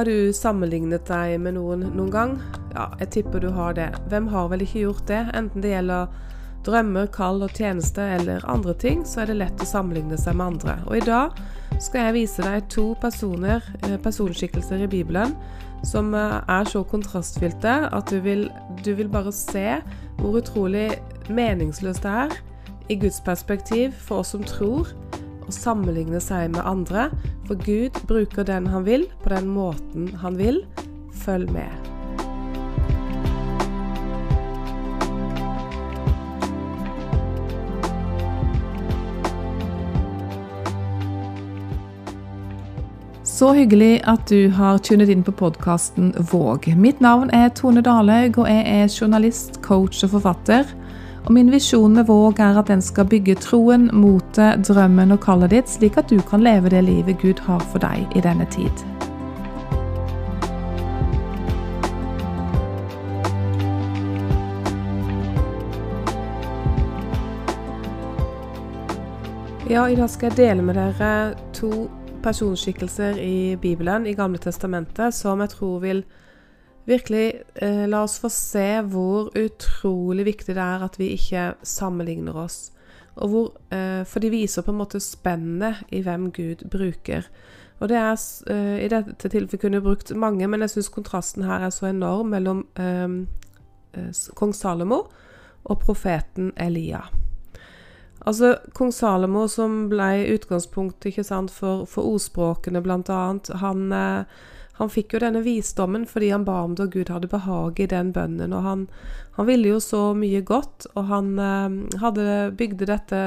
Har du sammenlignet deg med noen noen gang? Ja, jeg tipper du har det. Hvem har vel ikke gjort det? Enten det gjelder drømmer, kall og tjeneste eller andre ting, så er det lett å sammenligne seg med andre. Og i dag skal jeg vise deg to personer, eh, personskikkelser i Bibelen som eh, er så kontrastfylte at du vil, du vil bare se hvor utrolig meningsløst det er i Guds perspektiv for oss som tror å sammenligne seg med andre, for Gud bruker den han vil, på den måten han vil. Følg med. Så hyggelig at du har tunet inn på podkasten Våg. Mitt navn er Tone Dalhaug, og jeg er journalist, coach og forfatter. Og min visjon med Våg er at den skal bygge troen, motet, drømmen og kallet ditt, slik at du kan leve det livet Gud har for deg i denne tid. Ja, i dag skal jeg dele med dere to personskikkelser i Bibelen, i Gamle testamentet, som jeg tror vil virkelig eh, la oss få se hvor utrolig viktig det er at vi ikke sammenligner oss. Hvor, eh, for de viser på en måte spennet i hvem Gud bruker. Og det er, eh, I dette tilfellet kunne brukt mange, men jeg syns kontrasten her er så enorm mellom eh, eh, kong Salomo og profeten Elia. Altså, Kong Salomo, som ble utgangspunkt ikke sant, for, for ordspråkene, blant annet, han eh, han fikk jo denne visdommen fordi han ba om det, og Gud hadde behag i den bønnen. Og han, han ville jo så mye godt, og han eh, hadde bygde dette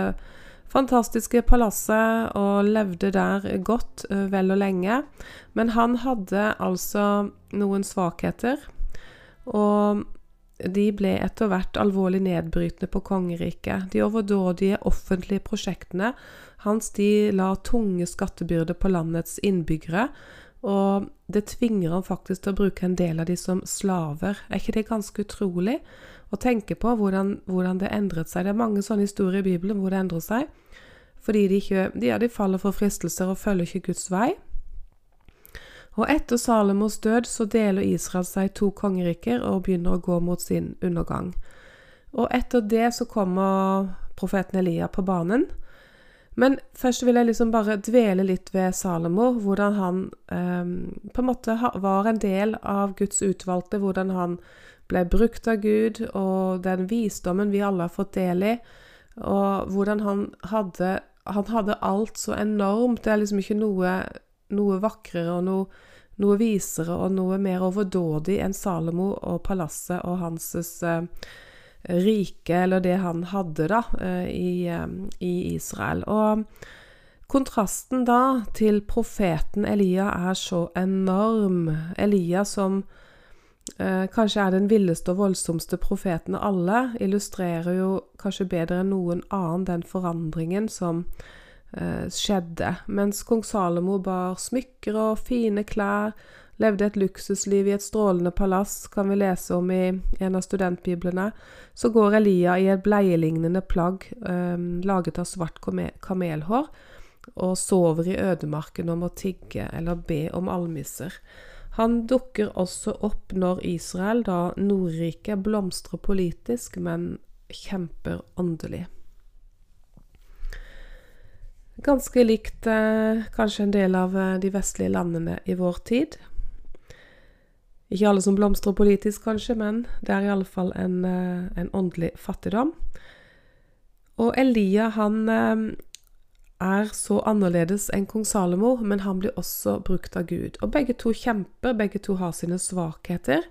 fantastiske palasset og levde der godt eh, vel og lenge. Men han hadde altså noen svakheter, og de ble etter hvert alvorlig nedbrytende på kongeriket. De overdådige offentlige prosjektene hans de la tunge skattebyrder på landets innbyggere, og det tvinger ham faktisk til å bruke en del av de som slaver. Er ikke det ganske utrolig å tenke på hvordan, hvordan det endret seg? Det er mange sånne historier i Bibelen hvor det endrer seg. Fordi de, ikke, de, ja, de faller for fristelser og følger ikke Guds vei. Og etter Salomos død så deler Israel seg i to kongeriker og begynner å gå mot sin undergang. Og etter det så kommer profeten Elia på banen. Men først vil jeg liksom bare dvele litt ved Salomo, hvordan han eh, på en måte var en del av Guds utvalgte, hvordan han ble brukt av Gud, og den visdommen vi alle har fått del i, og hvordan han hadde Han hadde alt så enormt. Det er liksom ikke noe, noe vakrere og noe, noe visere og noe mer overdådig enn Salomo og palasset og hans eh, rike, eller det han hadde, da, eh, i, eh, i Israel. Og kontrasten da til profeten Elia er så enorm. Elia som eh, kanskje er den villeste og voldsomste profeten av alle, illustrerer jo kanskje bedre enn noen annen den forandringen som eh, skjedde. Mens kong Salomo bar smykker og fine klær, levde et luksusliv i et strålende palass, kan vi lese om i en av studentbiblene, så går Elia i et bleielignende plagg eh, laget av svart kamelhår og sover i ødemarken og må tigge eller be om almisser. Han dukker også opp når Israel, da Nordriket, blomstrer politisk, men kjemper åndelig. Ganske likt eh, kanskje en del av eh, de vestlige landene i vår tid. Ikke alle som blomstrer politisk, kanskje, men det er i alle fall en, eh, en åndelig fattigdom. Og Elia, han eh, er så annerledes enn kong Salomo, men han blir også brukt av Gud. Og begge to kjemper, begge to har sine svakheter.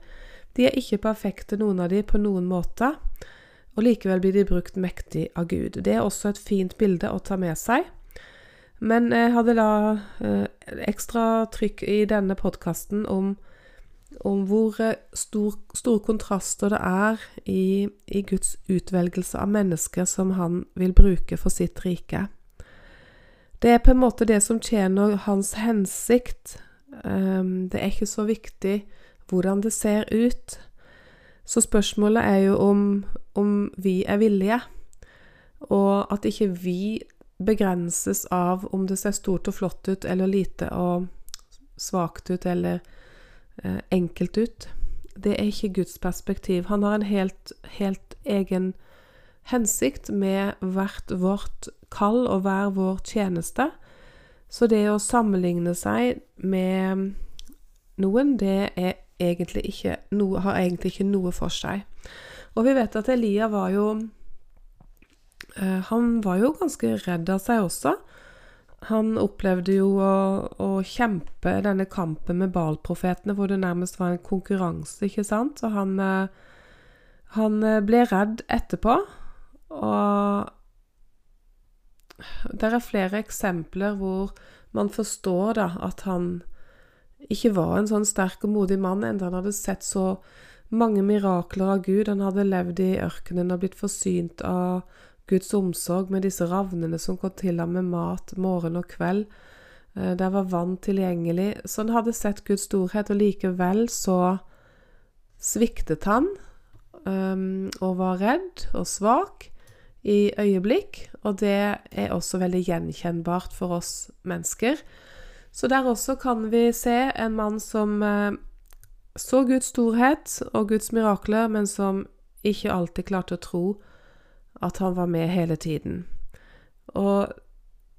De er ikke perfekte, noen av de, på noen måte. Og likevel blir de brukt mektig av Gud. Det er også et fint bilde å ta med seg. Men jeg hadde da eh, ekstra trykk i denne podkasten om om hvor eh, stor, store kontraster det er i, i, Guds utvelgelse av mennesker som han vil bruke for sitt rike. Det er på en måte det som tjener hans hensikt. Um, det er ikke så viktig hvordan det ser ut. Så spørsmålet er jo om, om vi er villige, og at ikke vi begrenses av om det ser stort og flott ut eller lite og svakt ut eller enkelt ut. Det er ikke Guds perspektiv. Han har en helt, helt egen hensikt med hvert vårt kall og hver vår tjeneste. Så det å sammenligne seg med noen, det er egentlig ikke noe, har egentlig ikke noe for seg. Og vi vet at Elia var jo eh, Han var jo ganske redd av seg også. Han opplevde jo å, å kjempe denne kampen med Baal-profetene, hvor det nærmest var en konkurranse, ikke sant? Og han, eh, han eh, ble redd etterpå. Og det er flere eksempler hvor man forstår da at han ikke var en sånn sterk og modig mann, enda han hadde sett så mange mirakler av Gud. Han hadde levd i ørkenen og blitt forsynt av Guds omsorg med disse ravnene som kom til ham med mat morgen og kveld. Eh, der var vann tilgjengelig. Så han hadde sett Guds storhet, og likevel så sviktet han um, og var redd og svak i øyeblikk, og det er også veldig gjenkjennbart for oss mennesker. Så der også kan vi se en mann som uh, så Guds storhet og Guds mirakler, men som ikke alltid klarte å tro at han var med hele tiden. Og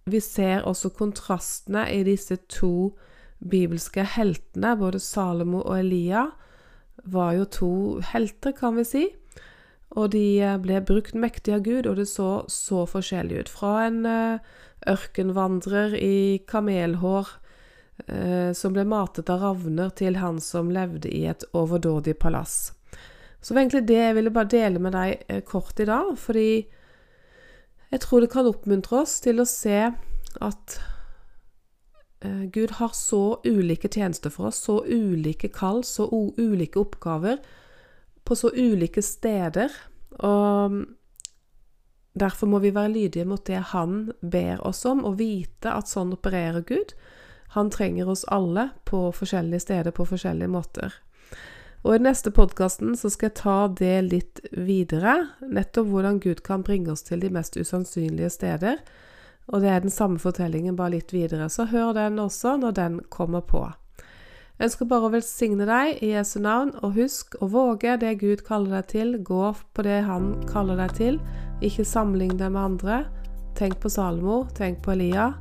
vi ser også kontrastene i disse to bibelske heltene. Både Salomo og Elia var jo to helter, kan vi si. Og de eh, ble brukt mektig av Gud, og det så så forskjellig ut. Fra en eh, ørkenvandrer i kamelhår eh, som ble matet av ravner, til han som levde i et overdådig palass. Så det var egentlig det jeg ville bare dele med deg kort i dag, fordi jeg tror det kan oppmuntre oss til å se at Gud har så ulike tjenester for oss, så ulike kall, så ulike oppgaver på så ulike steder. Og derfor må vi være lydige mot det han ber oss om, og vite at sånn opererer Gud. Han trenger oss alle på forskjellige steder på forskjellige måter. Og i neste podkasten så skal jeg ta det litt videre, nettopp hvordan Gud kan bringe oss til de mest usannsynlige steder. Og det er den samme fortellingen, bare litt videre. Så hør den også når den kommer på. Jeg ønsker bare å velsigne deg i Jesu navn, og husk å våge det Gud kaller deg til. Gå på det Han kaller deg til. Ikke sammenlign deg med andre. Tenk på Salomo, tenk på Elia.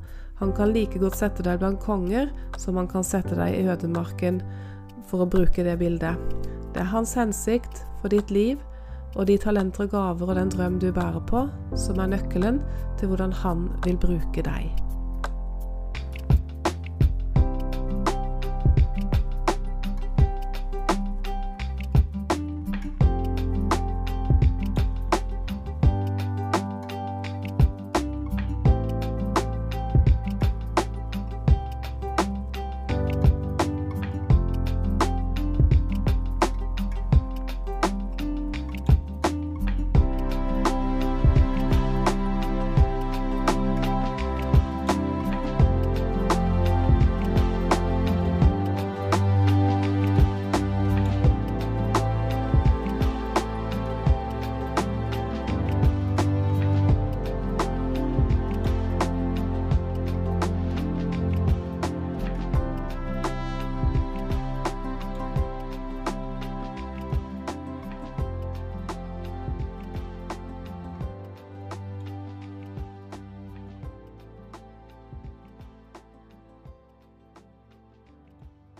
Han kan like godt sette deg blant konger som han kan sette deg i ødemarken, for å bruke det bildet. Det er hans hensikt for ditt liv og de talenter og gaver og den drøm du bærer på, som er nøkkelen til hvordan han vil bruke deg.